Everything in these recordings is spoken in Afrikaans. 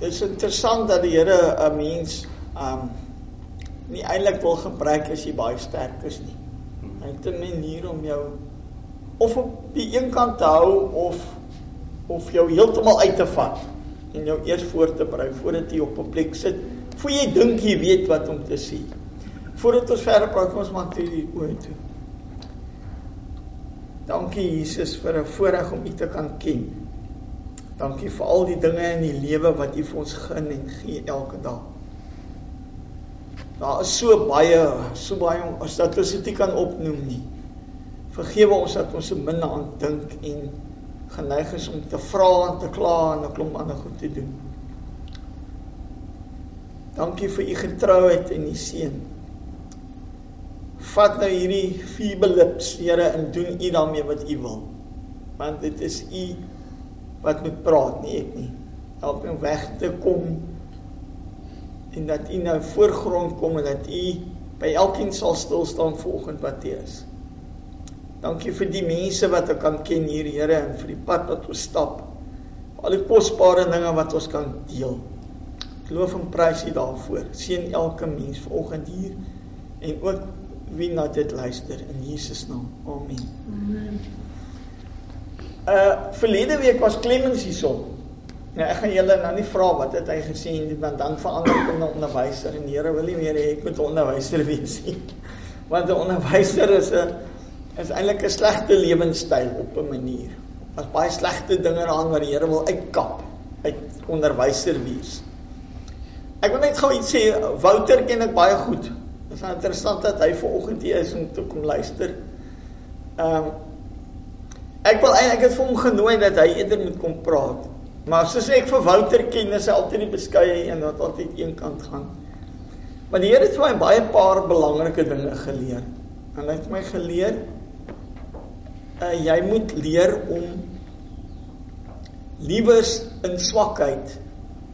Dit is interessant dat die Here 'n mens um nie eintlik wil gebruik as jy baie sterk is nie. Hy het 'n manier om jou of op die een kant te hou of of jou heeltemal uit te vat en jou eers voor te berei voordat jy op 'n plek sit, voor jy dink jy weet wat om te sê. Voordat ons verder praat, ons maak dit die oë toe. Dankie Jesus vir 'n voorreg om U te kan ken. Dankie vir al die dinge in die lewe wat U vir ons gun en gee elke dag. Daar is so baie, so baie as dat ons dit kan opnoem nie. Vergewe ons dat ons so min aan dink en geneig is om te vra en te kla en 'n klomp ander goed te doen. Dankie vir u getrouheid en u seën. Vat nou hierdie feeble-lips, Here, en doen u daarmee wat u wil. Want dit is u wat moet praat, nie ek nie. Help my weg te kom en dat u nou voorgrond kom en dat u by elkeen sal stil staan volgens wat dit is. Dankie vir die mense wat ek kan ken hier, Here, en vir die pad wat ons stap. Al die kosbare dinge wat ons kan deel. Ek loof en prys U daarvoor. Seën elke mens vanoggend hier en ook wie na dit luister in Jesus naam. Amen. Amen. Uh verlede week was Clemens hierson. Nou ek gaan julle nou nie vra wat het hy gesê nie, want dan verander ek hom na onderwyser en die Here wil nie meer hê ek moet onderwyser wees nie. Want 'n onderwyser is 'n is eintlik 'n slegte lewenstyl op 'n manier. Daar's baie slegte dinge daaraan wat die Here wil uitkap uit onderwyser wees. Ek wil net gou iets sê, Wouter ken ek baie goed. Dit is interessant dat hy ver oggend hier is om te kom luister. Ehm um, ek wil eintlik het vir hom genooi dat hy eerder moet kom praat. Maar soos ek vir Wouter ken, is hy altyd die beskeie een wat altyd een kant gaan. Maar die Here het vir my baie paar belangrike dinge geleer. En hy het my geleer uh, jy moet leer om liewers in swakheid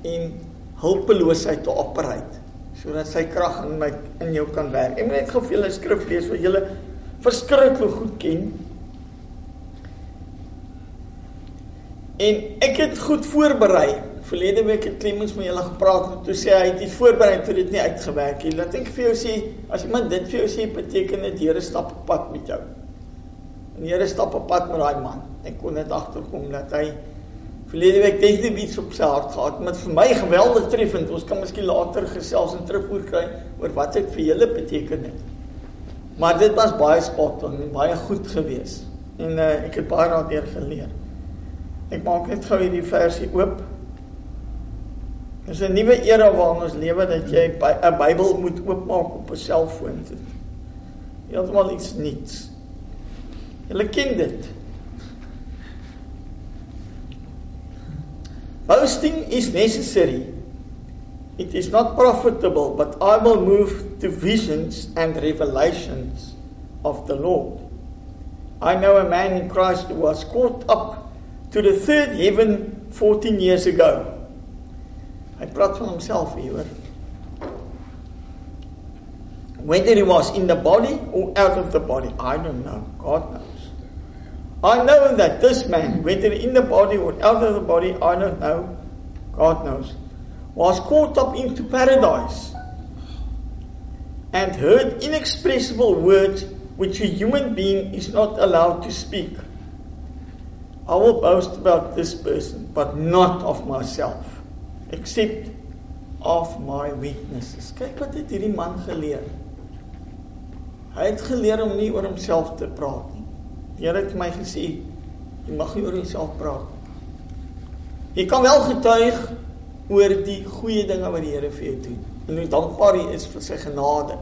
en hulpeloosheid te operate sodat sy krag in my in jou kan werk. Ek moet net gou vir julle skrif lees wat julle verskriklik goed ken. En ek het goed voorberei. Verlede week het Clemens met julle gepraat en toe sê hy het dit voorberei toe dit nie uitgewerk het. Laat ek vir jou sê, as iemand dit vir jou sê, beteken dit Here stap op pad met jou. En die Here stap op pad met daai man. Ek kon net agterkom dat hy verlede week definitief iets op sy hart gehad, maar vir my geweldig treffend. Ons kan miskien later gesels en terugvoer kry oor wat dit vir julle beteken het. Maar dit was baie spot on en baie goed gewees. En uh, ek het baie daardeur geleer. Ek maak net gou hierdie versie oop. Dis 'n nuwe era waarin ons lewe dat jy 'n Bybel moet oopmaak op 'n selfoon. Heeltemal iets nuuts. Julle ken dit. Boasting is necessary. It is not profitable, but I will move to visions and revelations of the Lord. I know a man in Christ who was caught up to the third heaven 14 years ago. Hy praat van homself hier, hoor whether he was in the body or out of the body, I don't know. God knows. I know that this man, whether in the body or out of the body, I don't know. God knows. Was caught up into paradise and heard inexpressible words which a human being is not allowed to speak. I will boast about this person, but not of myself, except of my weaknesses. Kyk wat het hierdie man geleer. Hy het geleer om nie oor homself te praat nie. Die Here het my gesê, jy mag nie oor jouself praat nie. Jy kan wel getuig oor die goeie dinge wat die Here vir jou doen. En hoe dankbaar jy is vir sy genade.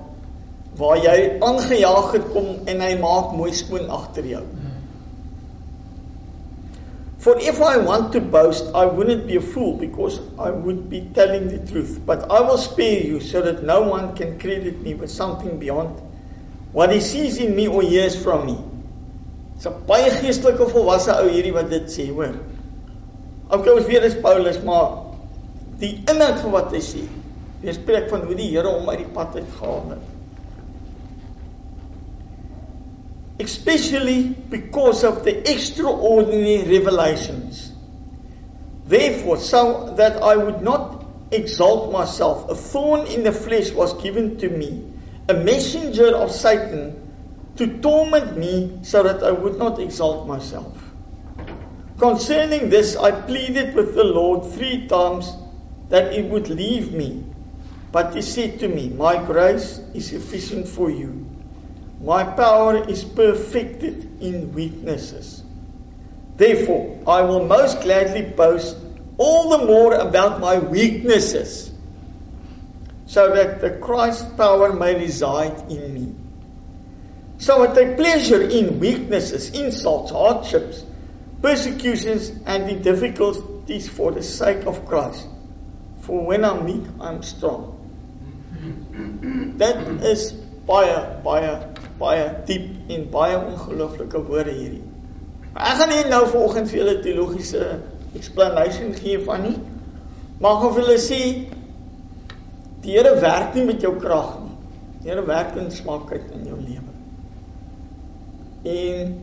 Waar jy aangejaag het kom en hy maak mooi skoon agter jou. For if I want to boast, I wouldn't be a fool because I would be telling the truth. But I will spare you so that no one can credit me with something beyond what he sees in me or hears from me. 'n baie geestelike volwasse ou hierdie wat dit sê, hoor. Okay, ons weet dis Paulus, maar die inhoud van wat hy sê, hy spreek van hoe die Here hom uit die pad uit gehaal het. Especially because of the extraordinary revelations Therefore, so that I would not exalt myself, a thorn in the flesh was given to me, a messenger of Satan to torment me so that I would not exalt myself. Concerning this, I pleaded with the Lord three times that it would leave me. But he said to me, My grace is sufficient for you. My power is perfected in weaknesses. Therefore, I will most gladly boast all the more about my weaknesses, so that the Christ power may reside in me. So I take pleasure in weaknesses, insults, hardships, persecutions, and in difficulties for the sake of Christ. For when I'm weak, I'm strong. Dit is baie baie baie diep en baie ongelooflike woorde hierdie. Ek gaan nie nou vanoggend vir julle teologiese explanation gee van nie. Maar gaan vir julle sê die Here werk nie met jou krag nie. Die Here werk in smaakheid in jou lewe. En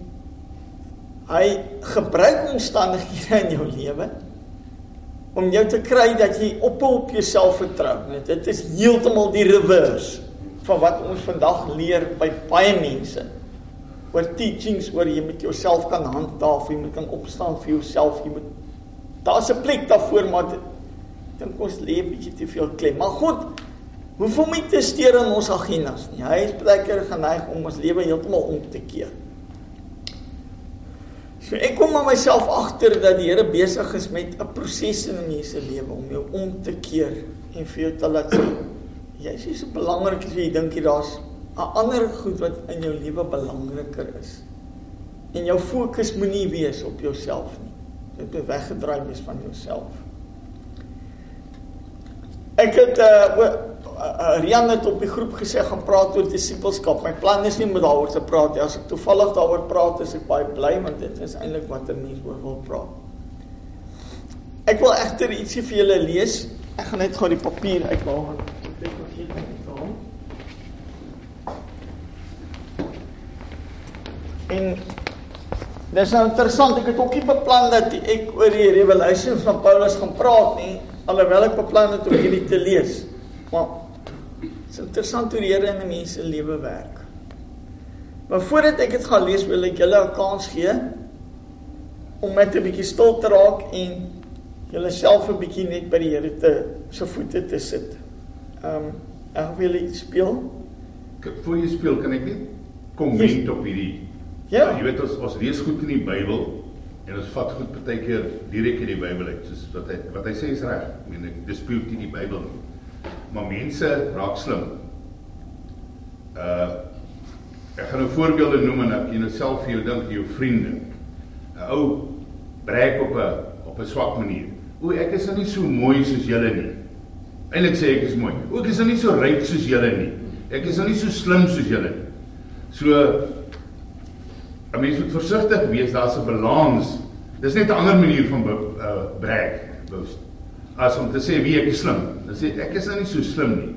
hy gebruik omstandighede in jou lewe om jou te kry dat jy op op jouself vertrou. Dit is heeltemal die reverse van wat ons vandag leer by baie mense. Oor teachings oor jy met jouself kan handhaaf, jy moet kan opstaan vir jouself, jy moet daar's 'n plek daarvoor maar dink ons lê 'n bietjie te veel klem. Maar God hoef hom nie te steur in ons agendas nie. Hy is baie keer geneig om ons lewe heeltemal om te keer. So ek kom maar myself agter dat die Here besig is met 'n proses in 'n mens se lewe om jou om te keer en vir jou te laat sien jy is so belangrik as jy dink jy daar's 'n ander goed wat in jou lewe belangriker is. En jou fokus moenie wees op jouself nie. Dit moet weggedraai wees van jouself. Ek het uh uh, Rian het op die groep gesê gaan praat oor disippelskap. My plan is nie om daaroor te praat nie. As ek toevallig daaroor praat, is ek baie bly want dit is eintlik wat 'n mens oor wil praat. Ek wil egter ietsie vir julle lees. Ek gaan net gou die papier uithaal want ek het vergeet om dit te haal. En dis nou interessant, ek het ook nie beplan dat ek oor die revelations van Paulus gaan praat nie, alhoewel ek beplan het om hierdie te lees. Maar Dit is interessant hoe die Here in 'n mens se lewe werk. Maar voordat ek dit gaan lees, wil ek julle 'n kans gee om net 'n bietjie stil te raak en julleself 'n bietjie net by die Here te se voete te sit. Ehm um, ek wil iets speel. Voor jy speel, kan ek net komment op hierdie Ja, jy weet ons ons lees goed in die Bybel en ons vat goed partykeer direk in die Bybel uit soos wat hy wat hy sê is reg. Ek meen ek dispute nie die Bybel nie maar mense raak slim. Uh ek gaan nou voorbeelde noem en ek jy nou self vir jou dink jou vriende. 'n Ou breek op 'n op 'n swak manier. O, ek is nou nie so mooi soos julle nie. Eilik sê ek is mooi. O, ek is nou nie so ryk soos julle nie. Ek is nou nie so slim soos julle nie. So 'n mens moet versigtig wees, daar's 'n balans. Dis net 'n ander manier van uh breek, boast as om te sê wie ek is slim. Dan sê ek is nou nie so slim nie.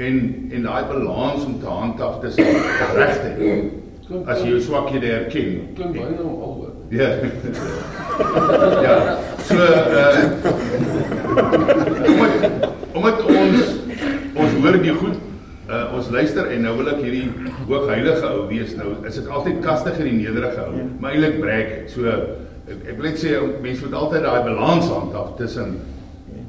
En en daai balans om te handhaaf tussen regte. As jy jou swakhede erken. Klink baie nou alhoor. Ja. ja. So uh omdat, omdat ons ons hoor die goed uh ons luister en nou wil ek hierdie hoogheilige ou wees nou is ek altyd kastig en nederige ou maar eintlik breek ek so ek, ek wil net sê mense moet altyd daai balans handhaaf tussen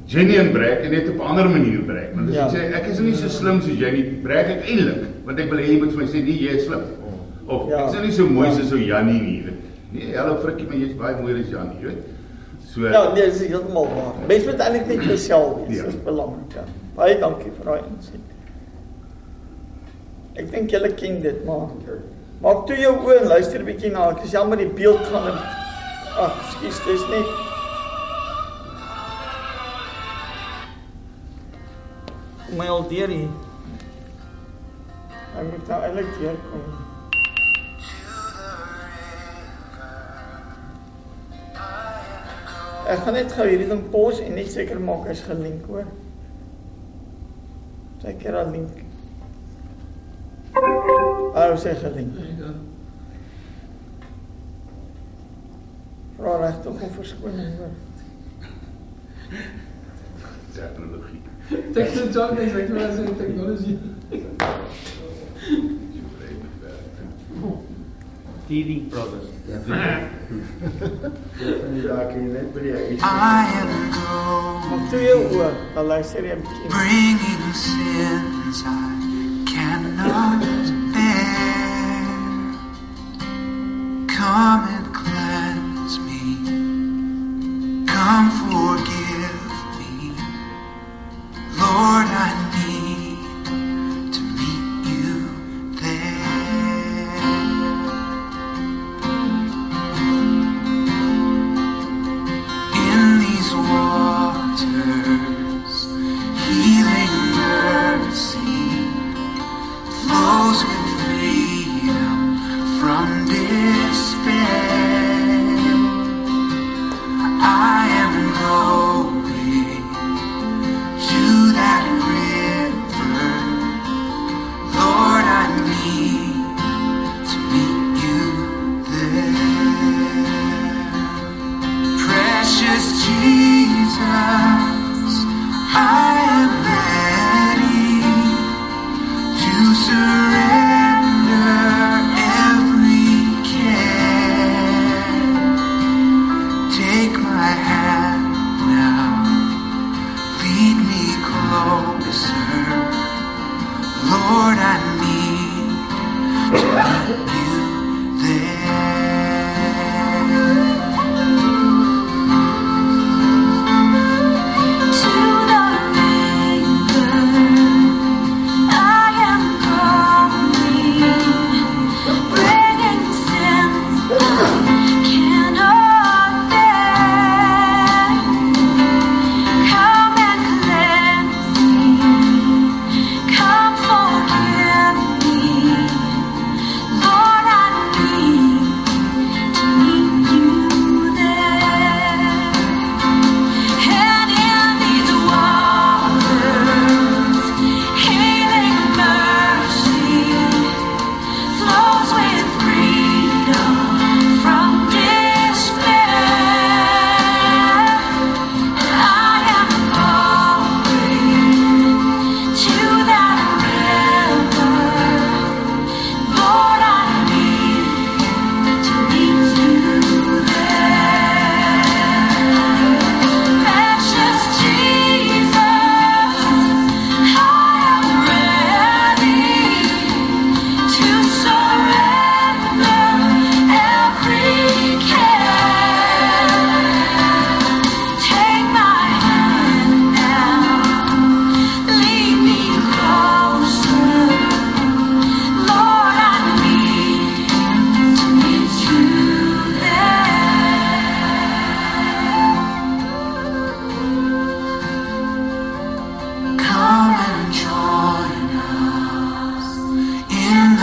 genuine breek en net op 'n ander manier breek. Want as ja. jy sê ek is nie so slim soos jy nie, breek ek eintlik, want ek wil hê jy moet vir my sê nee, jy is slim. Of ja. ek is nie so mooi ja. soos so Jannie nie, weet. Nee, hallo frikkie, maar jy's baie mooier as Jannie, weet. So Ja, nee, dis heeltemal waar. Mens moet eintlik net jouself wees, ja. dis belangrik. Ja. Baie dankie vir daai insig. Ek dink julle ken dit, maar maak toe jou oë en luister 'n bietjie na. Ek is jammer die beeld gaan Ag, skus, dis net my al deur hier. Ek moet nou eintlik hier kom. Ek gaan net gou hierdie ding pos en net seker maak hy's gelink hoor. Seker al link. I'll say something. Vrouw legt toch over schoenen. Technologie. Technologie, technologie. Teething problem. I am gone. Bringing sins I Come. his. Coming.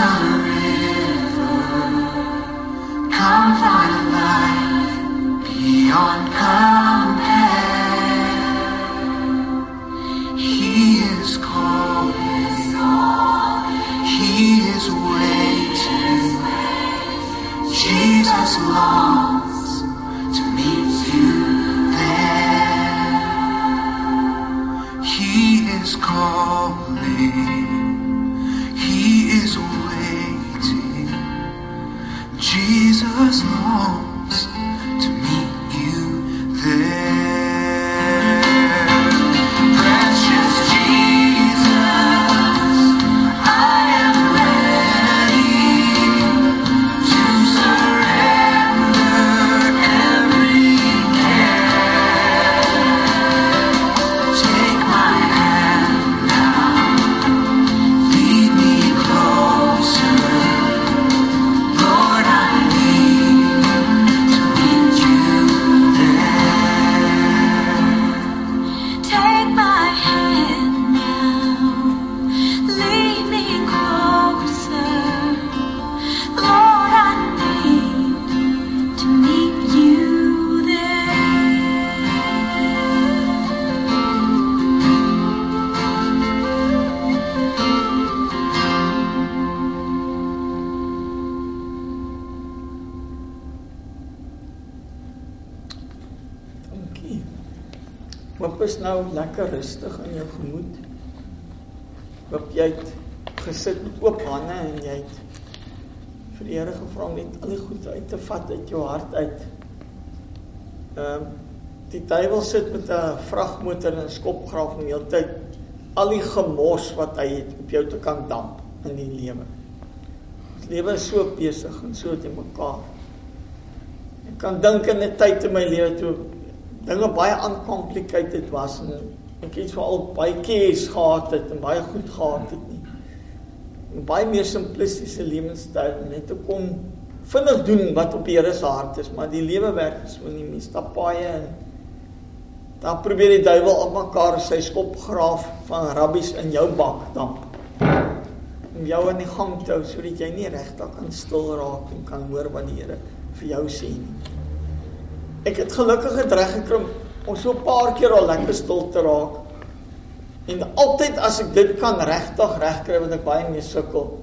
Come, Is nou lekker rustig in jou gemoed. Hoop jy het gesit met oop hande en jy het vir die Here gevra om net al die goed uit te vat uit jou hart uit. Ehm um, die duiwel sit met 'n vragmotor en 'n skopgraaf om heeltyd al die gemors wat hy het op jou te kan damp in die lewe. Die lewe is so besig en so te mekaar. Ek kan dink in 'n tyd in my lewe toe dinge baie uncomplicated was en ek het veral baie keus gehad het en baie goed gehad het nie. En baie meer simplistiese lewenstyl net te kon vinnig doen wat op die Here se hart is, maar die lewe werk so nie mens stap paaie en dan probeer die duiwel op mekaar sy skop graaf van rabbies in jou bak damp. Om jou in die gang te hou sodat jy nie regtig kan stil raak en kan hoor wat die Here vir jou sê nie. Ek het gelukkig het reg gekry om so 'n paar keer al lekker stil te raak. En altyd as ek dit kan regtig regkry wat ek baie mee sukkel,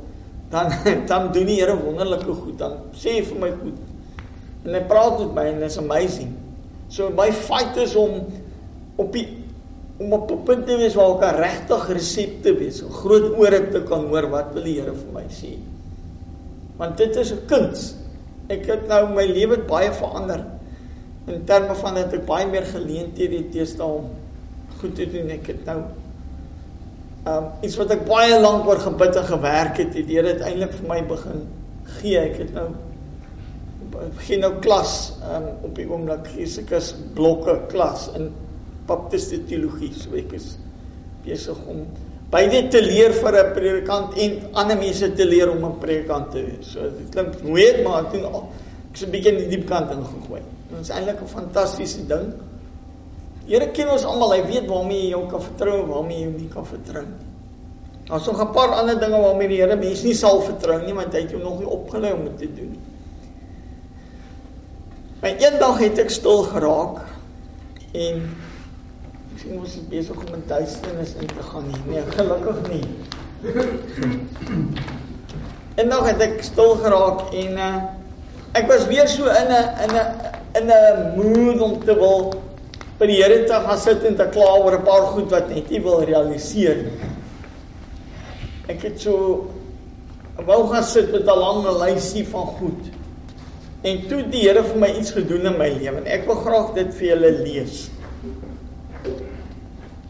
dan dan doen die Here wonderlike goed. Dan sê hy vir my goed. En hy praat met my en it's amazing. So my fight is om op die om op 'n punt te wees waar ek regtig resepte wees, 'n groot ore te kan hoor wat wil die Here vir my sê. Want dit is 'n kuns. Ek het nou my lewe baie verander in terme van dat ek baie meer geleenthede het teenoor om goed te doen. Ek het nou um iets wat ek baie lank oor gebid en gewerk het, het die Here uiteindelik vir my begin gee. Ek het nou begin nou klas um op die oomblik as blokke klas in baptiste teologie. So ek is besig om beide te leer vir 'n predikant en ander mense te leer om 'n predikant te wees. So dit klink moeilik, maar ek doen al ek's 'n bietjie in die diep kant ingegooi. Dit is eintlik 'n fantastiese ding. Here ken ons almal, hy weet waarmee jy jou kan vertrou en waarmee jy nie kan vertrou nie. Daar's nog 'n paar ander dinge waarmee die Here mens nie sal vertrou nie, want hy het jou nog nie opgelei om dit te doen nie. Maar eendag het ek stil geraak en ek sien mos besig om in duisternis in te gaan nie. Nee, gelukkig nie. En nog het ek stil geraak en uh, ek was weer so in 'n in 'n in 'n mood om te wil by die Here te gaan sit en te kla oor 'n paar goed wat net nie wil realiseer nie. Ek het so wou gaan sit met 'n lang lysie van goed. En toe die Here vir my iets gedoen in my lewe en ek wil graag dit vir julle lees.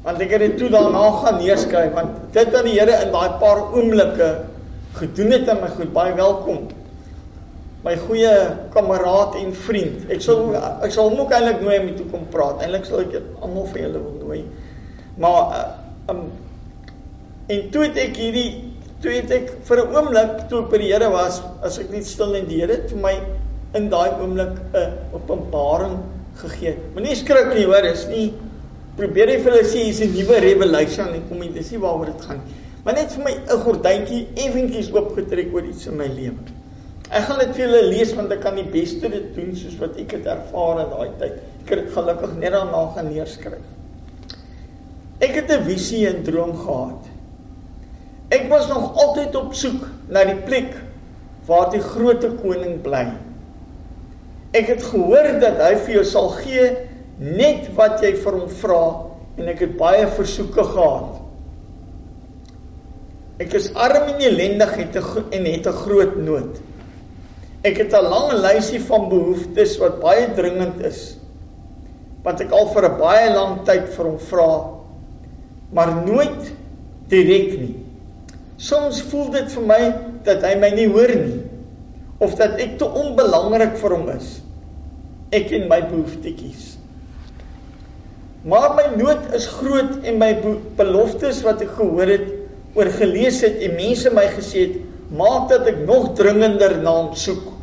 Want ek het dit toe daarna gaan neerskryf want dit wat die Here in daai paar oomblikke gedoen het aan my goed baie welkom. My goeie kameraad en vriend. Ek sal ek sal hom ook eintlik nooi om toe kom praat. Eintlik sal ek almal vir julle wil nooi. Maar uh, um en toe het ek hierdie toe het ek vir 'n oomblik toe ek by die Here was, as ek net stil in die Here vir my in daai oomblik 'n openbaring gegee. Moenie skrik nie, hoor, is nie probeer jy vir hulle sê hier's 'n nuwe revelation en kom jy dis nie waaroor dit gaan nie. Maar net vir my 'n gordyntjie effentjies oopgetrek oor iets in my lewe. Ek gaan dit vir julle lees want ek kan die beste dit doen soos wat ek dit ervaar in daai tyd. Ek het gelukkig net daarna gaan neerskryf. Ek het 'n visie en droom gehad. Ek was nog altyd op soek na die plek waar die groot koning bly. Ek het gehoor dat hy vir jou sal gee net wat jy vir hom vra en ek het baie versoeke gehad. Ek is arm en ellendig het en het 'n groot nood. Ek het 'n lang lysie van behoeftes wat baie dringend is. Wat ek al vir 'n baie lang tyd vir hom vra, maar nooit direk nie. Soms voel dit vir my dat hy my nie hoor nie of dat ek te onbelangrik vir hom is. Ek en my behoeftetjies. Maar my nood is groot en my beloftes wat ek gehoor het oor gelees het en mense my gesê het, maak dat ek nog dringender na hom soek.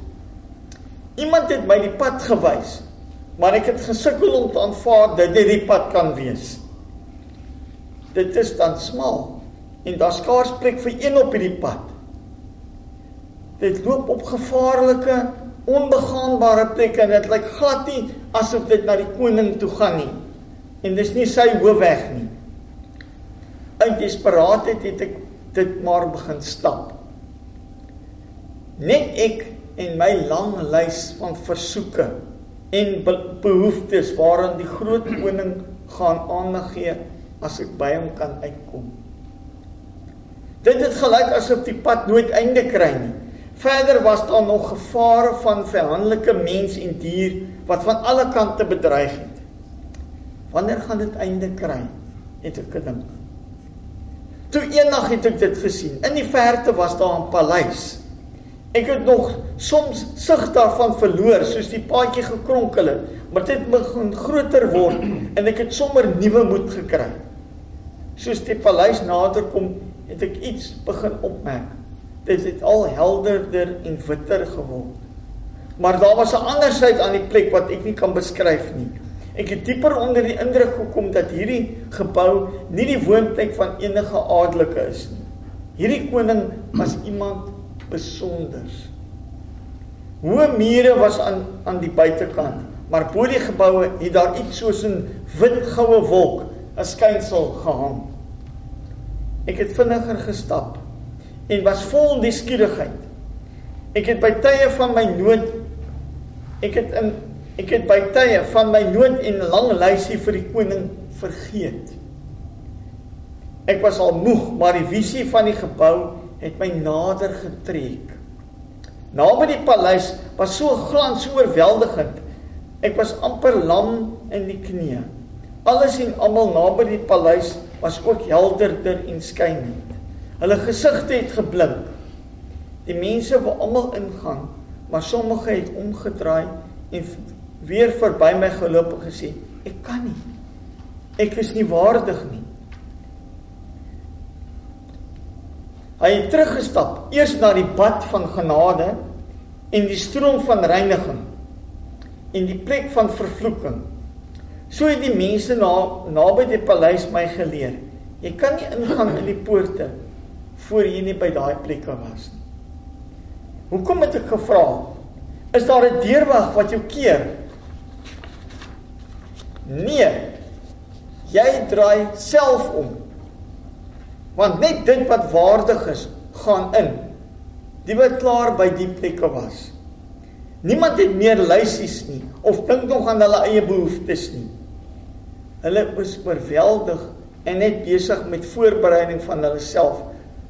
Iemand het my die pad gewys, maar ek het gesukkel om te aanvaar dat dit die pad kan wees. Dit is dan smal en daar's skaars plek vir een op hierdie pad. Dit loop op gevaarlike, onbegaanbare plekke en dit lyk glad nie asof dit na die koning toe gaan nie. En dis nie sy hoofweg nie. Uit desperaatheid het ek dit maar begin stap. Net ek en my lang lys van versoeke en behoeftes waaraan die groot koning gaan aandag gee as ek by hom kan uitkom. Dit het gelyk asof die pad nooit einde kry nie. Verder was daar nog gevare van vyandelike mens en dier wat van alle kante bedreig het. Wanneer gaan dit einde kry? Het ek gedink. Toe eendag het ek dit gesien. In die verte was daar 'n paleis. Ek het nog soms sig daarvan verloor soos die paadjie gekronkel het, maar dit begin groter word en ek het sommer nuwe moed gekry. Soos die paleis nader kom, het ek iets begin opmerk. Dit het al helderder en witter geword. Maar daar was 'n ander sy aan die plek wat ek nie kan beskryf nie. Ek het dieper onder die indruk gekom dat hierdie gebou nie die woonplek van enige adelike is nie. Hierdie koning was iemand besonders. Hoë mure was aan aan die buitekant, maar bo die geboue het daar iets soos 'n wit goue wolk, 'n skynsel gehang. Ek het vinniger gestap en was vol nuuskierigheid. Ek het by tye van my nood ek het in ek het by tye van my nood en lang lysie vir die koning vergeet. Ek was al moeg, maar die visie van die gebou het my nader getrek. Naby die paleis was so glans oorweldigend. Ek was amper lam in die knie. Alles en almal naby die paleis was ook helderder en skynend. Hulle gesigte het geblink. Die mense wou almal ingaan, maar sommige het omgedraai en weer verby my geloop en gesê: "Ek kan nie. Ek is nie waardig nie." Hy het teruggestap, eers na die bad van genade en die stroom van reiniging en die plek van vervloeking. So het die mense na naby die paleis my geleer. Jy kan nie ingaan in die poorte voor jy nie by daai plekke was nie. Hoekom het ek gevra? Is daar 'n deurwag wat jou keer? Nee. Jy draai self om. Want net dit wat waardig is, gaan in. Die wat klaar by die plekke was. Niemand het meer lysies nie of dink nog aan hulle eie behoeftes nie. Hulle is oorweldig en net besig met voorbereiding van hulle self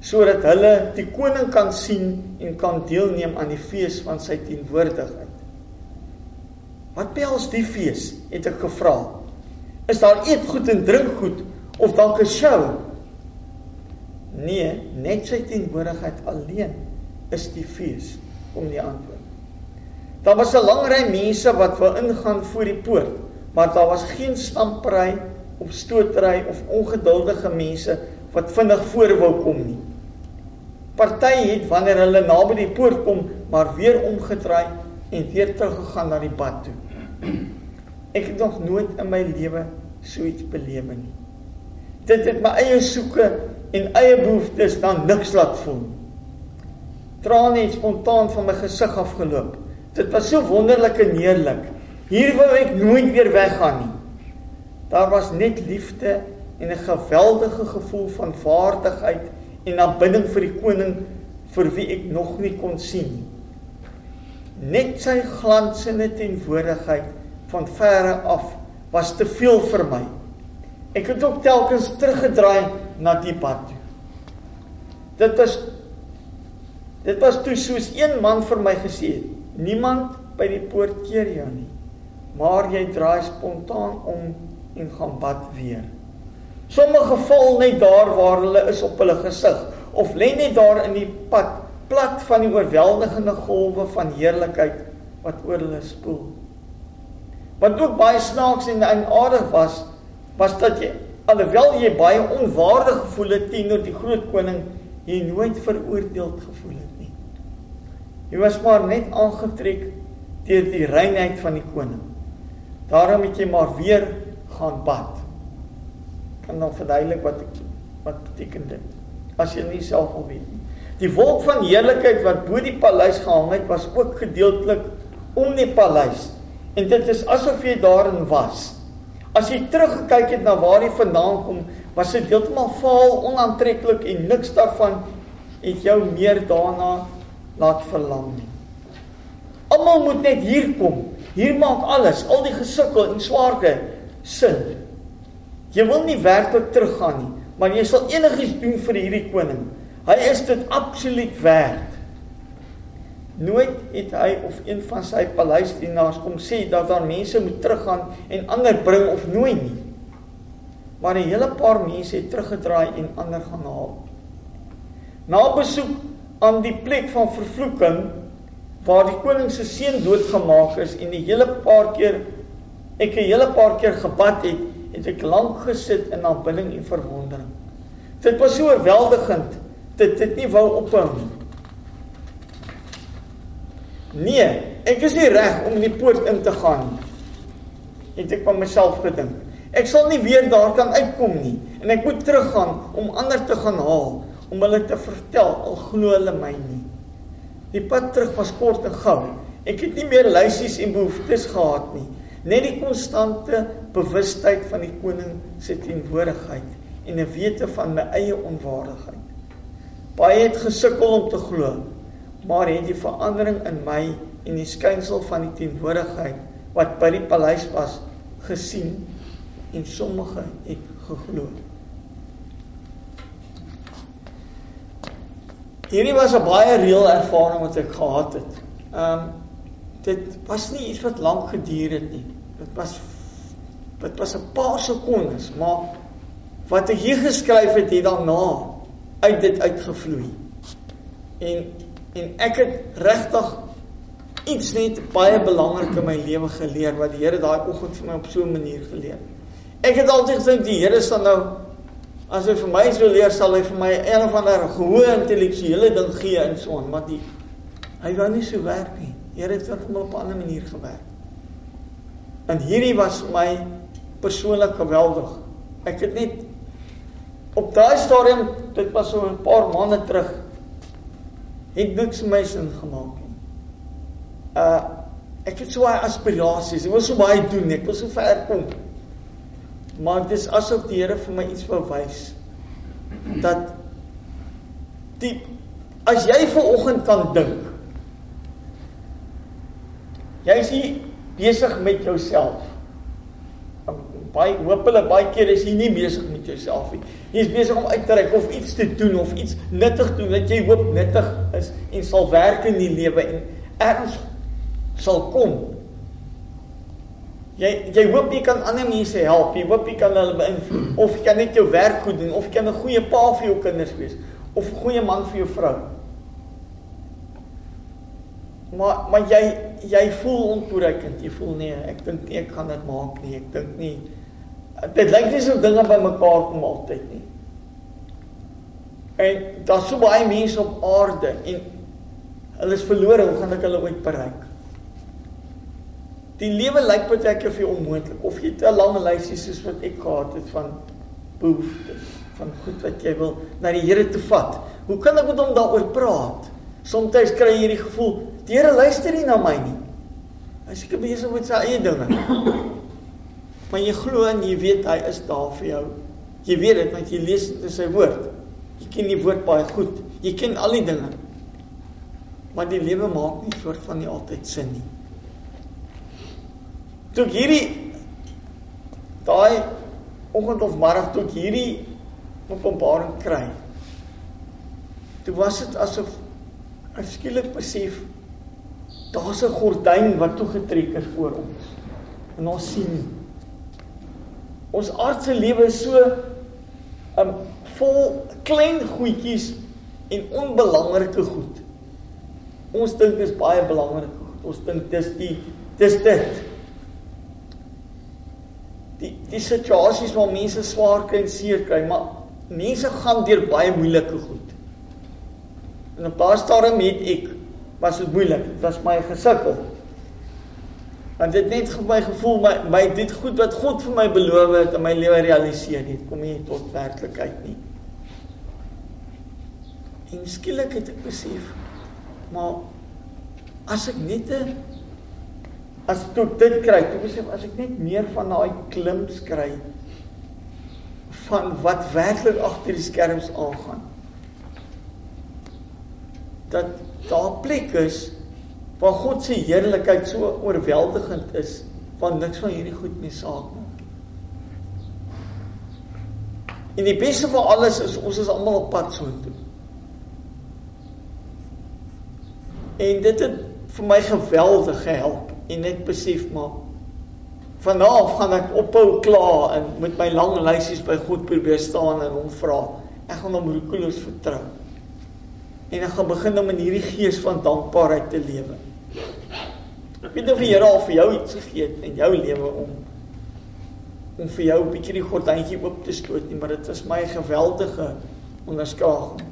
sodat hulle die koning kan sien en kan deelneem aan die fees van sy teenwoordigheid. Wat behels die fees? het ek gevra. Is daar eetgoed en drinkgoed of dalk 'n show? Nee, net sy teenwoordigheid alleen is die fees, kom die antwoord. Daar was 'n lang ry mense wat wou ingaan voor die poort, maar daar was geen stampery of stootry of ongeduldige mense wat vinnig voor wou kom nie. Party het wanneer hulle naby die poort kom, maar weer omgedraai en weer teruggegaan na die pad toe. Ek het nog nooit in my lewe so iets belewe nie. Dit het my eie soeke en eie behoeftes dan niks laat voel. Trane het spontaan van my gesig afgeloop. Dit was so wonderlik en heerlik. Hier wou ek nooit weer weggaan nie. Daar was net liefde en 'n geweldige gevoel van waardigheid en aanbidding vir die koning vir wie ek nog nie kon sien nie. Net sy glansende teenwoordigheid van verre af was te veel vir my. Ek het ook telkens teruggedraai na die pad toe. Dit was dit was toe soos een man vir my gesê het, niemand by die poort keer jou nie, maar jy draai spontaan om en gaan bad weer. Sommige val net daar waar hulle is op hulle gesig of lê net daar in die pad plat van die oorweldigende golwe van heerlikheid wat oor hulle spoel. Wat ook baie snaaks en aardig was, was dat jy alhoewel jy baie onwaardig gevoel het teenoor die groot koning, jy nooit veroordeeld gevoel het nie. Jy was maar net aangetrek deur die reinheid van die koning. Daarom het jy maar weer gaan bad. Kan nou verduidelik wat ek wat beteken dit? As jy nie self wil weet nie. Die wolk van heerlikheid wat bo die paleis gehang het, was ook gedeeltelik om die paleis. En dit is asof jy daarin was. As jy teruggekyk het na waar jy vandaan kom, was dit heeltemal vaal, onaantreklik en niks daarvan het jou meer daarna laat verlang nie. Almal moet net hier kom. Hier maak alles, al die gesukkel en swaarte sin. Jy wil nie werklik teruggaan nie, maar jy sal enigiets doen vir hierdie koning. Hy is dit absoluut werd. Nooit het hy of een van sy paleisdienaars kom sê dat daar mense moet teruggaan en ander bring of nooi nie. Maar 'n hele paar mense het teruggedraai en ander gaan haal. Na besoek aan die plek van vervloeking waar die koning se seun doodgemaak is en die hele paar keer ek 'n hele paar keer gebad het, het ek lank gesit in aanbidding en verwondering. Dit was so oorweldigend dat dit nie wou ophou nie. Nee, ek is nie reg om in die poort in te gaan nie. Het ek van myself gedink. Ek sal nie weer daar kan uitkom nie en ek moet teruggaan om ander te gaan haal om hulle te vertel al glo hulle my nie. Die pad terug was kort en gou. Ek het nie meer lysies en behoeftes gehad nie, net die konstante bewustheid van die koning se teenwoordigheid en 'n wete van my eie onwaardigheid. Baie het gesukkel om te glo, maar het die verandering in my en die skynsel van die teenwoordigheid wat by die paleis was gesien en sommige het geglo. Hierdie was 'n baie reël ervaring wat ek gehad het. Ehm um, dit was nie iets wat lank geduur het nie. Dit was dit was 'n paar sekondes, maar wat ek hier geskryf het hier daarna uit dit uitgevloei. En en ek het regtig iets net baie belangrik in my lewe geleer wat die Here daai oggend vir my op so 'n manier geleer. Ek het altyd gedink die Here sal nou as hy vir my sou leer sal hy vir my een of ander gehoor intellektuele ding gee in so 'n maar die hy wou nie so werk nie. Die Here het vir hom op 'n ander manier gewerk. En hierdie was my persoonlik geweldig. Ek het net op daai stadium, dit was so 'n paar maande terug, het niks my sin gemaak nie. Uh ek het so baie aspirasies. Ek wil so baie doen. Ek wil so ver kom. Maar dit is asof die Here vir my iets wou wys dat die as jy ver oggend kan dink jy is nie besig met jouself baie hopelik baie keer is jy nie besig met jouself nie jy is besig om uit te reik of iets te doen of iets nuttig te doen wat jy hoop nuttig is en sal werk in die lewe en erns sal kom Jy jy hoop jy kan ander mense help. Jy hoop jy kan hulle beïnvloed of jy kan net jou werk goed doen of jy kan 'n goeie pa vir jou kinders wees of goeie man vir jou vrou. Maar maar jy jy voel ontoereikend. Jy voel nee, ek dink ek gaan dit maak nie. Ek dink nie dit lyk nie so dinge by mekaar kom altyd nie. En daar's so baie mense op aarde en hulle is verlore. Hoe gaan ek hulle ooit bereik? Die lewe lyk baie keer vir jou onmoontlik of jy te lank lysies soos wat ek gehad het van behoeftes, van goed wat jy wil na die Here toe vat. Hoe kan ek met hom daaroor praat? Somstyds kry jy hierdie gevoel, die Here luister nie na my nie. Hy seker besig met sy eie dinge. Maar jy glo en jy weet hy is daar vir jou. Jy weet dit want jy lees dit in sy woord. Ken die woord baie goed. Jy ken al die dinge. Maar die lewe maak nie soort van nie altyd sin nie toe hierdie daai oggend of middag toe hierdie openbaring kry toe was dit asof ek skielik besef daar's 'n gordyn wat toegetrek is voor ons en ons sien ons aardse lewe is so um vol klein goedjies en onbelangrike goed ons dink dit is baie belangrik ons dink dis die dis dit die die situasies waar mense swaar kry en seer kry, maar mense gaan deur baie moeilike goed. En 'n paar stadium het ek was dit moeilik. Dit was my gesukkel. Want dit net vir my gevoel my my dit goed wat God vir my beloof het in my lewe realiseer nie. Kom nie tot werklikheid nie. En skielik het ek besef maar as ek net 'n as toe dit kry, toe besef as ek net meer van daai klimps kry van wat werklik agter die skerms aangaan. Dat daar plek is waar God se heerlikheid so oorweldigend is van niks van hierdie goed nie saak maak. En die beste van alles is ons is almal op pad so toe. En dit het vir my geweldig gehelp en net besef maar vanaf gaan ek ophou kla en met my lang lysies by God probeer staan en hom vra. Ek gaan hom roekeloos vertrou. En ek gaan begin om in hierdie gees van dankbaarheid te lewe. Ek weet of die Here al vir jou iets gegee het in jou lewe om om vir jou 'n bietjie die gordyntjie oop te stoot nie, maar dit was my geweldige onderskraging.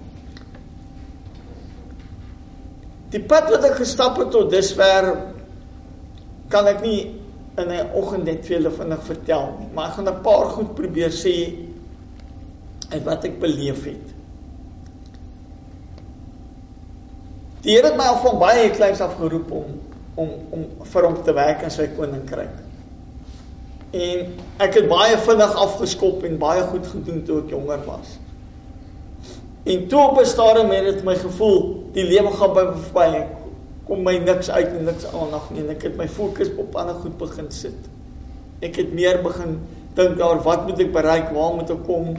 Die pad wat ek gestap het tot dusver kan ek nie in 'n oggend net vir julle vinnig vertel nie, maar ek gaan 'n paar goed probeer sê uit wat ek beleef het. Die Here het my al van baie kleins af geroep om om om vir hom te werk in sy koninkryk. En ek het baie vinnig afgeskop en baie goed gedoen toe ek jonger was. En toe op 'n stadium het dit my gevoel die lewe gaan by my verby. Kom my niks uit en niks aandag nie en ek het my fokus op ander goed begin sit. Ek het meer begin dink oor wat moet ek bereik, waar moet ek kom?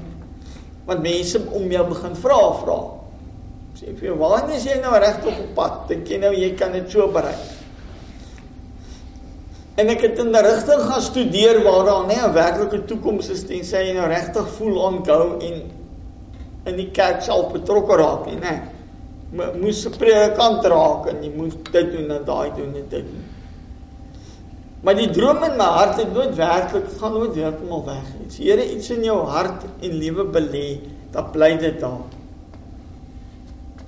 Want mense om jou begin vra vra. Sê vir jou, waar is jy nou regtig op pad? Dink jy nou jy kan dit so bereik? En ek het in 'n rigting gaan studeer waar daar nie 'n werklike toekoms is tensy jy nou regtig voel aanhou en in die kerk sal betrokke raak nie, né? Moes 'n predikant raak en jy moet dit doen en daai doen en dit doen. Maar die droom in my hart het nooit werklik gaan nooit heeltemal weg nie. As die Here iets in jou hart en lewe belê, dan bly dit daar.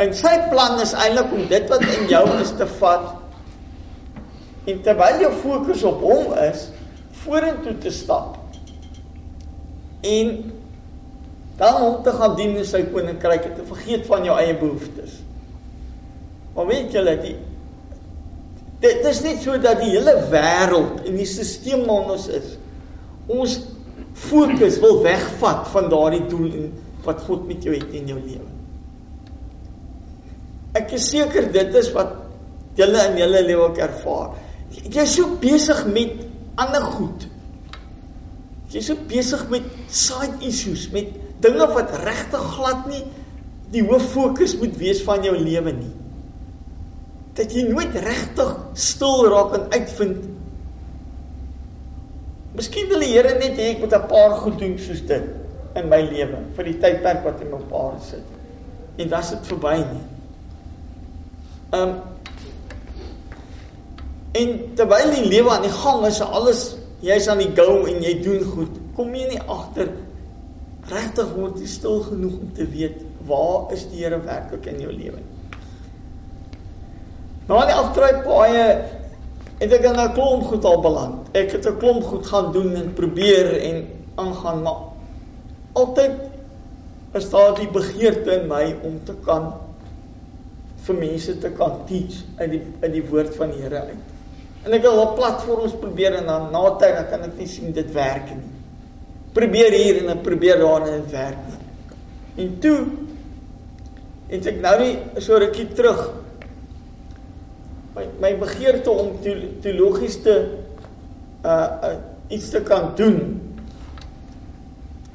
En sy plan is eintlik om dit wat in jou is te vat en terwyl jou fokus op hom is, vorentoe te stap. En dan om te gaan dien in sy koninkryk en te vergeet van jou eie behoeftes. Maar weet julle, die dit is net so dat die hele wêreld en die stelsel waarin ons is, ons fokus wil wegvat van daardie doel en wat God met jou het in jou lewe. Ek is seker dit is wat julle in julle lewe ook ervaar. Jy is so besig met ander goed. Jy is so besig met side issues, met dinge wat regtig glad nie die hoof fokus moet wees van jou lewe nie. Dat jy nooit regtig stil raak en uitvind Miskien wil die Here net hê ek moet 'n paar goed doen soos dit in my lewe vir die tydperk wat in my paar sit. En dan is dit verby nie. Ehm um, En terwyl die lewe aan die gang is, alles jy's aan die go en jy doen goed, kom jy nie agter regtig word jy stil genoeg om te weet waar is die Here werklik in jou lewe. Nou aan die afdraai paaie het ek in 'n klomp goed al beland. Ek het 'n klomp goed gaan doen en probeer en aangaan, maar altyd is daar die begeerte in my om te kan vir mense te kan teach uit die uit die woord van die Here uit. En ek wil op platforms probeer en dan na tyd dan kan ek nie sien dit werk nie. Probeer hier en dan probeer daar en dit werk nie. En toe het ek nou nie so rukkie terug my my begeerte om teologies te uh, uh iets te kan doen.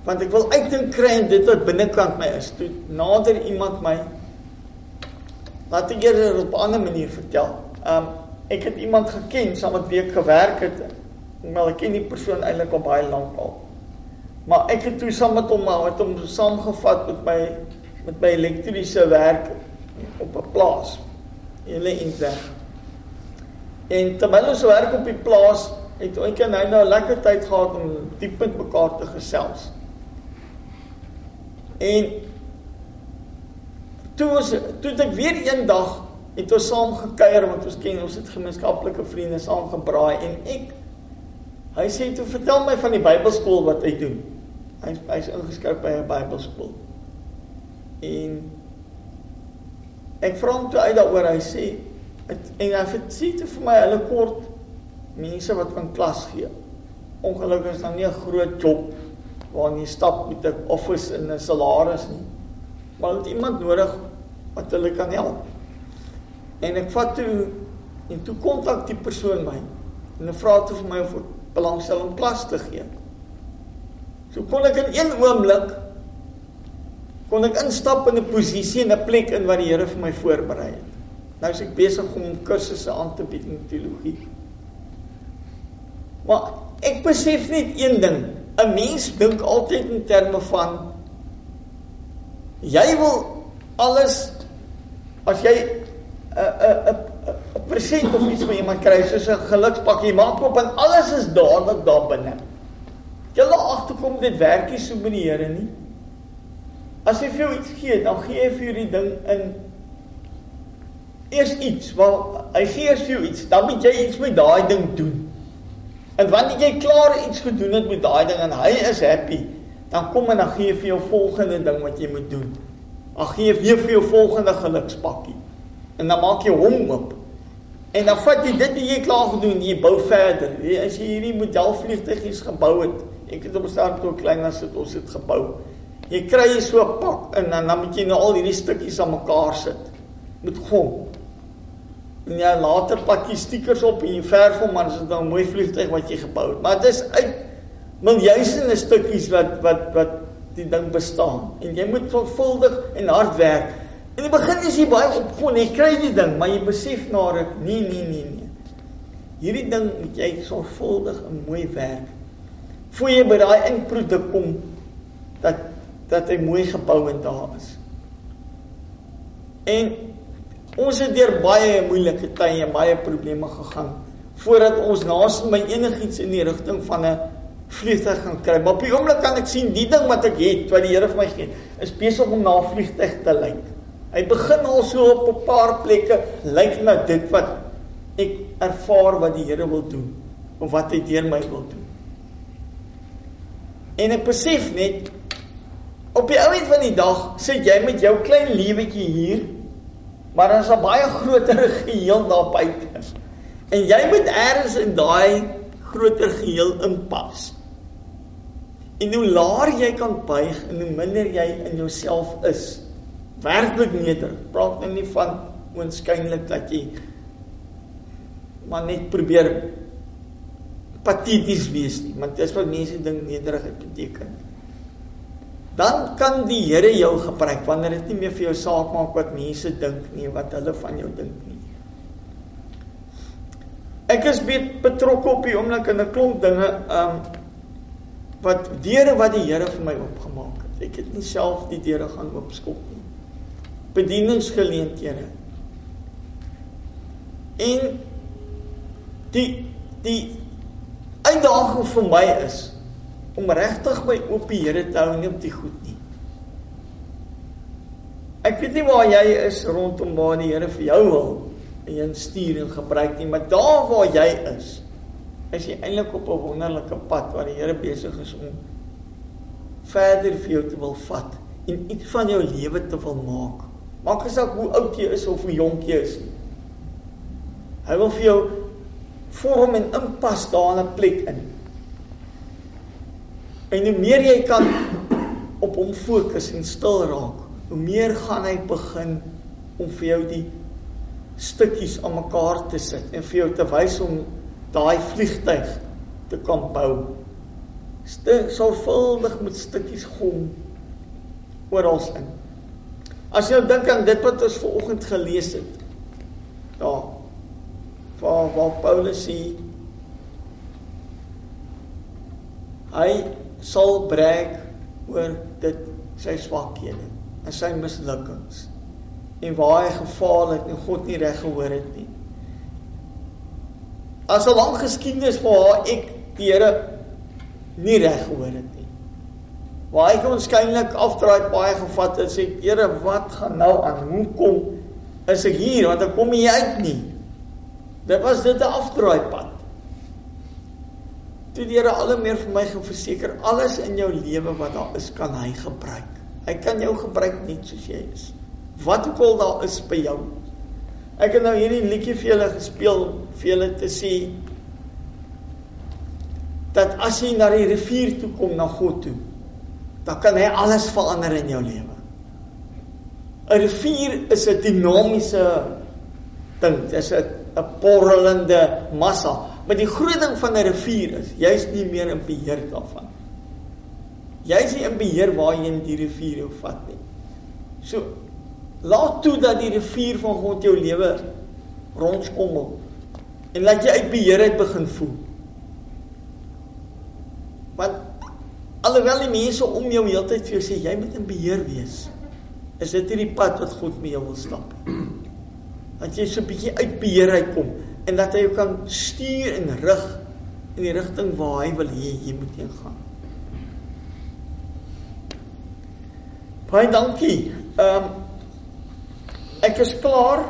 Want ek wil uitdink kry en dit wat binnekant my is. Toe nader iemand my laat ek eers op 'n ander manier vertel. Um ek het iemand geken saam met wie ek gewerk het. Maar ek ken die persoon eintlik al baie lank al. Maar ek het toe saam met hom met hom saamgevat met my met my elektriese werk op 'n plaas. Hulle in weg. En terwyl ons werk op die plaas, het ons hy nou 'n lekker tyd gehad om diep met mekaar te gesels. En toe was toe ek weer eendag het ons saam gekuier want ons ken ons het gemeenskaplike vriende saam gebraai en ek hy sê toe vertel my van die Bybelskool wat hy doen. Hy hy's ingeskryf by 'n Bybelskool. En ek vra hom toe uit daaroor hy sê het, en hy sê toe vir my hulle kort mense wat kan klas gee. Ongelukkig is daar nie 'n groot job waar jy stap met 'n office en 'n salaris nie. Het iemand nodig wat hulle kan help. En ek vat toe en toe kontak die persoon my en hy vra toe vir my of ek belangstel om klas te gee. So kon ek in een oomblik kon ek instap in 'n posisie en 'n plek in wat die Here vir my voorberei het. Nou is ek besig om kursusse aan te bied in teologie. Maar ek besef net een ding, 'n mens dink altyd in terme van jy wil alles as jy 'n 'n 'n present of iets van iemand kry soos 'n gelukspakkie maak op en alles is dadelik daar binne. Jy laat agterkom dit werk nie so met die Here nie. As hy vir jou iets gee, dan gee hy vir jou die ding in eers iets, wel hy gee eers vir jou iets, dan moet jy iets met daai ding doen. En wanneer jy klaar iets gedoen het met daai ding en hy is happy, dan kom en dan gee hy vir jou volgende ding wat jy moet doen. Dan gee weer vir jou volgende gelukspakkie. En dan maak jy hom oop. En dan vat jy dit wat jy klaar gedoen, jy bou verder. Jy, as jy hierdie modelvliegtuigies gebou het, ek het op stadium toe klein as dit ons het gebou. Jy kry jy so 'n pak en dan moet jy nou al hierdie stukkies aan mekaar sit met gom. En jy later pak jy stickers op en jy verf hom maar dit is nou 'n mooi vliegtuig wat jy gebou het. Maar dit is uit miljoene stukkies wat wat wat die ding bestaan en jy moet sorgvuldig en hard werk. In die begin is jy baie opgewonde, jy kry die ding, maar jy besef na ruk, nee nee nee nee. Hierdie ding moet jy sorgvuldig en mooi werk. Voor jy by daai eindproduk kom dat dat hy mooi gebou en daar is. En ons het deur baie moeilike tye en baie probleme gegaan voordat ons naaste my enigiets in die rigting van 'n vliegtuig gaan kry. Maar op die oomblik kan ek sien die ding wat ek het, wat die Here vir my gee, is besig om na 'n vliegtuig te lyk. Hy begin al so op 'n paar plekke lyk na dit wat ek ervaar wat die Here wil doen of wat hy deur my wil doen. En ek besef net op die ou end van die dag sit jy met jou klein lewetjie hier, maar daar's 'n baie groter geheel daar buite. En jy moet eers in daai groter geheel inpas. En hoe laer jy kan buig en hoe minder jy in jouself is, werklik neder. Praat nou nie van oënskynlik dat jy maar net probeer pateties wees nie, want dis wat mense dink nederigheid beteken. Dan kan die Here jou gebruik wanneer dit nie meer vir jou saak maak wat mense dink nie, wat hulle van jou dink nie. Ek is betrokke op die oomblik in 'n klomp dinge, um wat deure wat die Here vir my oopgemaak het. Ek het nie self die deure gaan oopskop nie. Bedieningsgeleenthede. En die die uitdaging vir my is om regtig my oop die Here te hou nie op die goed nie. Ek weet nie waar jy is rondom waar die Here vir jou wil en jy stuur en gebruik nie, maar daar waar jy is, is jy eintlik op 'n wonderlike pad waar die Here besig is om verder vir jou te wil vat en iets van jou lewe te wil maak. Maak nie saak hoe oud jy is of hoe jonk jy is nie. Hy wil vir jou vorm en inpas daar in 'n plek in. En hoe meer jy kan op hom fokus en stil raak, hoe meer gaan hy begin om vir jou die stukkies aan mekaar te sit en vir jou te wys om daai vliegtyg te kan bou. Stuk sorgvuldig met stukkies gom oral in. As jy dink aan dit wat ons ver oggend gelees het. Daar waar waar Paulus sê hy sal breek oor dit sy swakhede en sy mislukkings en waar hy gefaal het en God nie reg gehoor het nie. As 'n lang geskiedenis vir haar ek die Here nie reg gehoor het nie. Waar hy onskynlik afdraai baie gevat het sê Here wat gaan nou aan? Hoe kom is ek hier want ek kom nie uit nie. Dit was dit 'n afdraaipad. Toe die Here al meer vir my geverseker alles in jou lewe wat daar is kan hy gebruik. Hy kan jou gebruik net soos jy is. Wat ook al daar is by jou. Ek het nou hierdie liedjie vir julle gespeel vir julle te sê dat as jy na die rivier toe kom na God toe, dan kan hy alles verander in jou lewe. 'n Rivier is 'n dinamiese ding. Dit is 'n 'n borrelende massa. Maar die groot ding van 'n rivier is, jy's nie meer in beheer daarvan. Jy's nie in beheer waar jy in die rivier jou vat nie. So laat toe dat die rivier van God jou lewe rondskommel en laat jy uit beheer uit begin voel. Want alhoewel die mense om jou heeltyd vir jou sê jy moet in beheer wees, is dit hierdie pad wat God met jou wil stap. Dat jy so 'n bietjie uit beheer uitkom en dat hy jou kan stuur en rig in die rigting waar hy wil hê jy moet heen gaan. Baie dankie. Ehm um, ek is klaar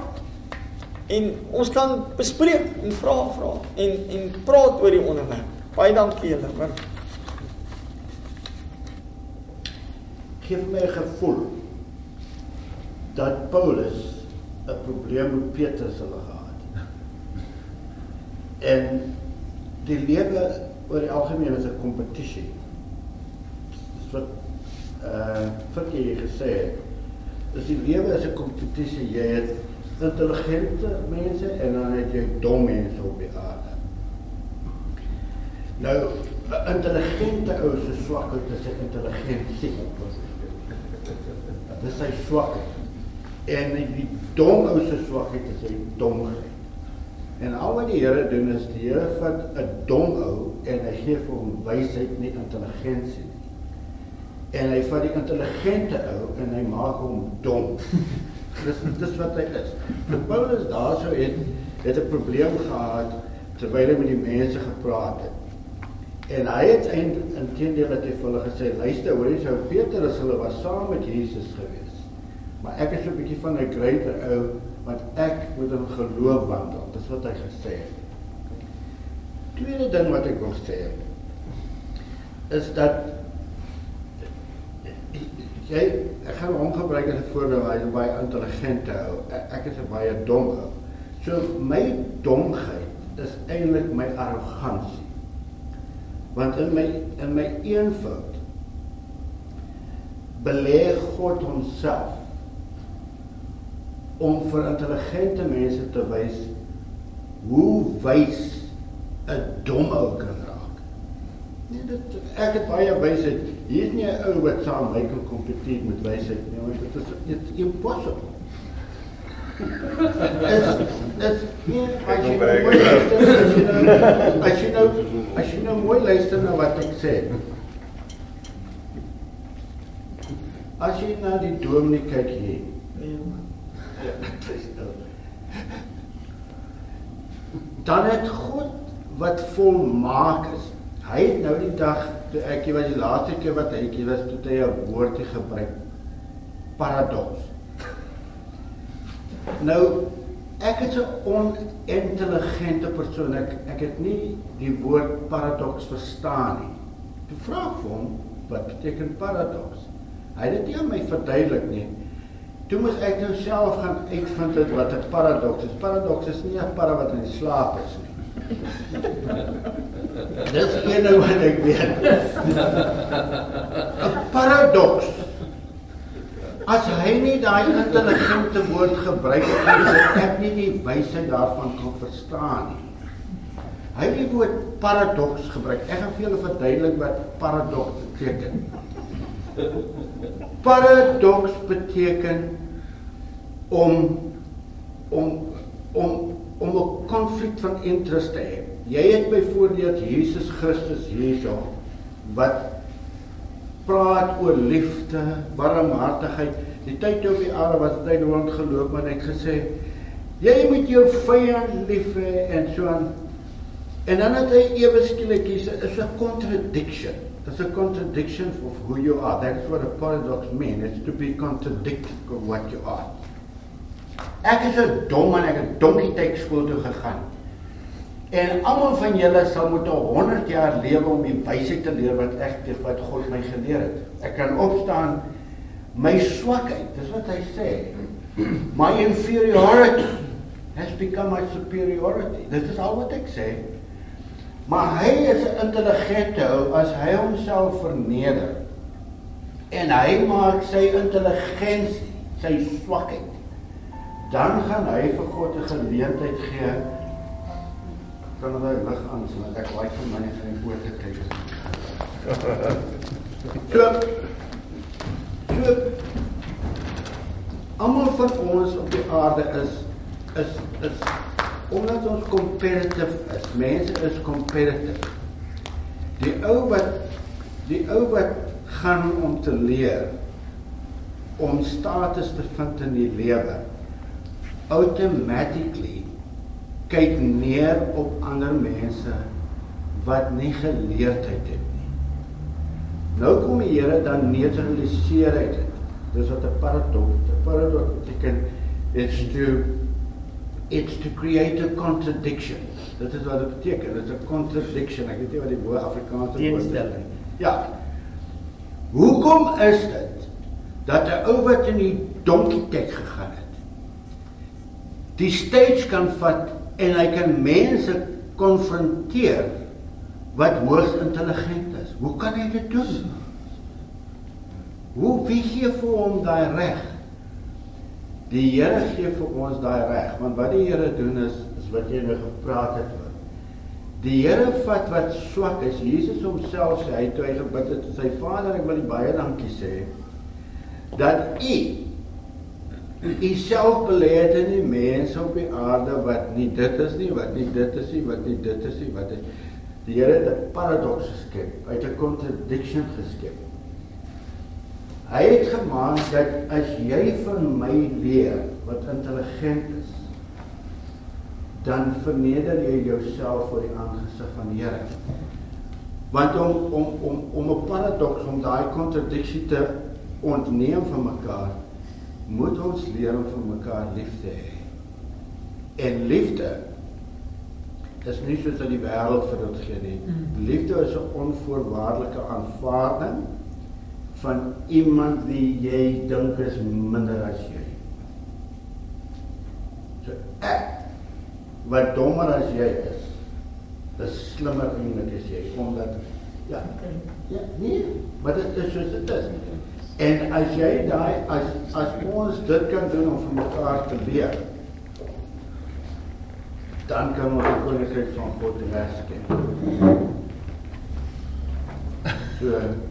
en ons kan bespreek en vra vra en en praat oor die onderwerp. Baie dankie julle. Want geef my 'n gevoel dat Paulus 'n probleem met Petrus hulle gehad. En die lewe oor die algemeen is 'n kompetisie. Dis wat uh vir jy gesê het. Dis die lewe is 'n kompetisie. Jy het intelligente mense en dan het jy dom mense op die aarde. Nou 'n intelligente ou se swakheid is 'n intelligensie. Dis sy swakheid. En die dom ou se swakheid is sy domheid. En al wat die Here doen is die Here vat 'n dom ou en hy gee vir hom wysheid, nie intelligensie. En hy vat die intelligente ou en hy maak hom dom. dis dis wat hy is. Vir Paulus daarso het het 'n probleem gehad terwyl hy met die mense gepraat het. En hy het eintlik intendeel dat hy vir hulle gesê, luister, hoor jy sou Petrus hulle was saam met Jesus gewees. Maar ek is so 'n bietjie van 'n greater ou want ek moet in geloof wandel. Dis wat hy gesê het. Tweede ding wat ek wil sê is dat jy ek gaan hom gebruik as 'n voorbeeld hy baie intelligent hou. Ek is 'n baie dom ou. So my domheid is eintlik my arrogansie. Want in my in my eenvoud belê God homself om vir intelligente mense te wys hoe wys 'n dom ou kan raak. Nee, dit ek het baie wysheid. Hier is nie 'n ou wat saam my kan kompeteer met wysheid nie, want dit is it's impossible. is is nie as jy nou mooi luister, nou as jy nou as jy nou mooi luister na wat ek sê. As jy na die dominee kyk hier. man. Dan het God wat volmaak is. Hy het nou die dag toe ek was die laaste keer wat hy hier was toe hy 'n woordjie gebruik paradoks. Nou ek is 'n onintelligente persoon. Ek ek het nie die woord paradoks verstaan nie. Toe vra ek vir hom wat beteken paradoks. Hy het dit nie aan my verduidelik nie. Toe moes ek nou self gaan uitvind het wat 'n paradoks is. Paradoks is nie 'n para wat in slaap is nie. Dis een nou wat ek weet. 'n Paradoks. As hy nie daai intelligente woord gebruik het nie, sou ek nie die wysheid daarvan kan verstaan nie. Hy het die woord paradoks gebruik. Ek gaan vir julle verduidelik wat paradoks beteken. Paradoks beteken om om om om 'n konflik van interest te hê. Jy het byvoorbeeld Jesus Christus hierso wat praat oor liefde, barmhartigheid. Die tyd toe op die aarde was hy rond geloop en hy het gesê jy moet jou vyand lief hê en so aan. En dan het hy ewe skielik is 'n contradiction. It's a contradiction of who you are. That's what a paradox means. It's to be contradicted of what you are. Ek is 'n dom en ek het donkie tyd skool toe gegaan. En almal van julle sal moet 100 jaar lewe om die wysheid te leer wat ek wat God my geleer het. Ek kan opstaan my swakheid, dis wat hy sê. My inferiority has become my superiority. Dit is al wat ek sê. Maar hy is 'n intelligente ou as hy homself verneder. En hy maak sy intelligensie sy swakheid. Dan gaan hy vir God 'n geleentheid gee kan hy lig aan sodat ek baie van my in die oë te kyk. So So almal van ons op die aarde is is is omdat ons competitive is. Mense is competitive. Die ou wat die ou wat gaan om te leer om status te vind in die lewe automatically kyk neer op ander mense wat nie geleerdheid het nie. Nou kom die Here dan neutraliseer hy dit. Dis wat 'n paradoks, 'n paradoks beteken it's to it's to create a contradiction. Dit is wat dit beteken. Dit is 'n contradiction. Ek weet nie wat die woord Afrikaanse woord is. Teenstelling. Ja. Hoekom is dit dat 'n ou wat in die donkie kyk gegaan het, die stage kan vat en hy kan mense konfronteer wat hoogs intelligent is. Hoe kan hy dit doen? Hoe wie gee vir hom daai reg? Die Here gee vir ons daai reg, want wat die Here doen is is wat jy nou gepraat het oor. Die Here vat wat swak is. Jesus homself sê hy toe hy gebid het tot sy Vader, ek wil baie dankie sê dat U U self belê het in die mense op die aarde wat nie dit is nie, wat nie dit is nie, wat nie dit is nie, wat is Die Here het 'n paradoks geskep, het 'n contradiction geskep. Hy het gemaak dat as jy van my leer wat intelligent is, dan verneder jy jouself voor die aangesig van die Here. Want om om om om 'n paradoks om daai kontradiksie te ontneem van mekaar, moet ons leer om vir mekaar lief te hê. En liefde is nie soos dat die wêreld vir dit gee nie. Liefde is 'n onvoorwaardelike aanvaarding van iemand wie jy dink is minder as jy. So ek wat dommer as jy is, is slimmer eintlik as jy omdat ja. Ja, nee, maar dit is soos dit is. En as jy daai as as ons dit kan doen om vir mekaar te leer, dan kan ons die koninkryk van God regskep. So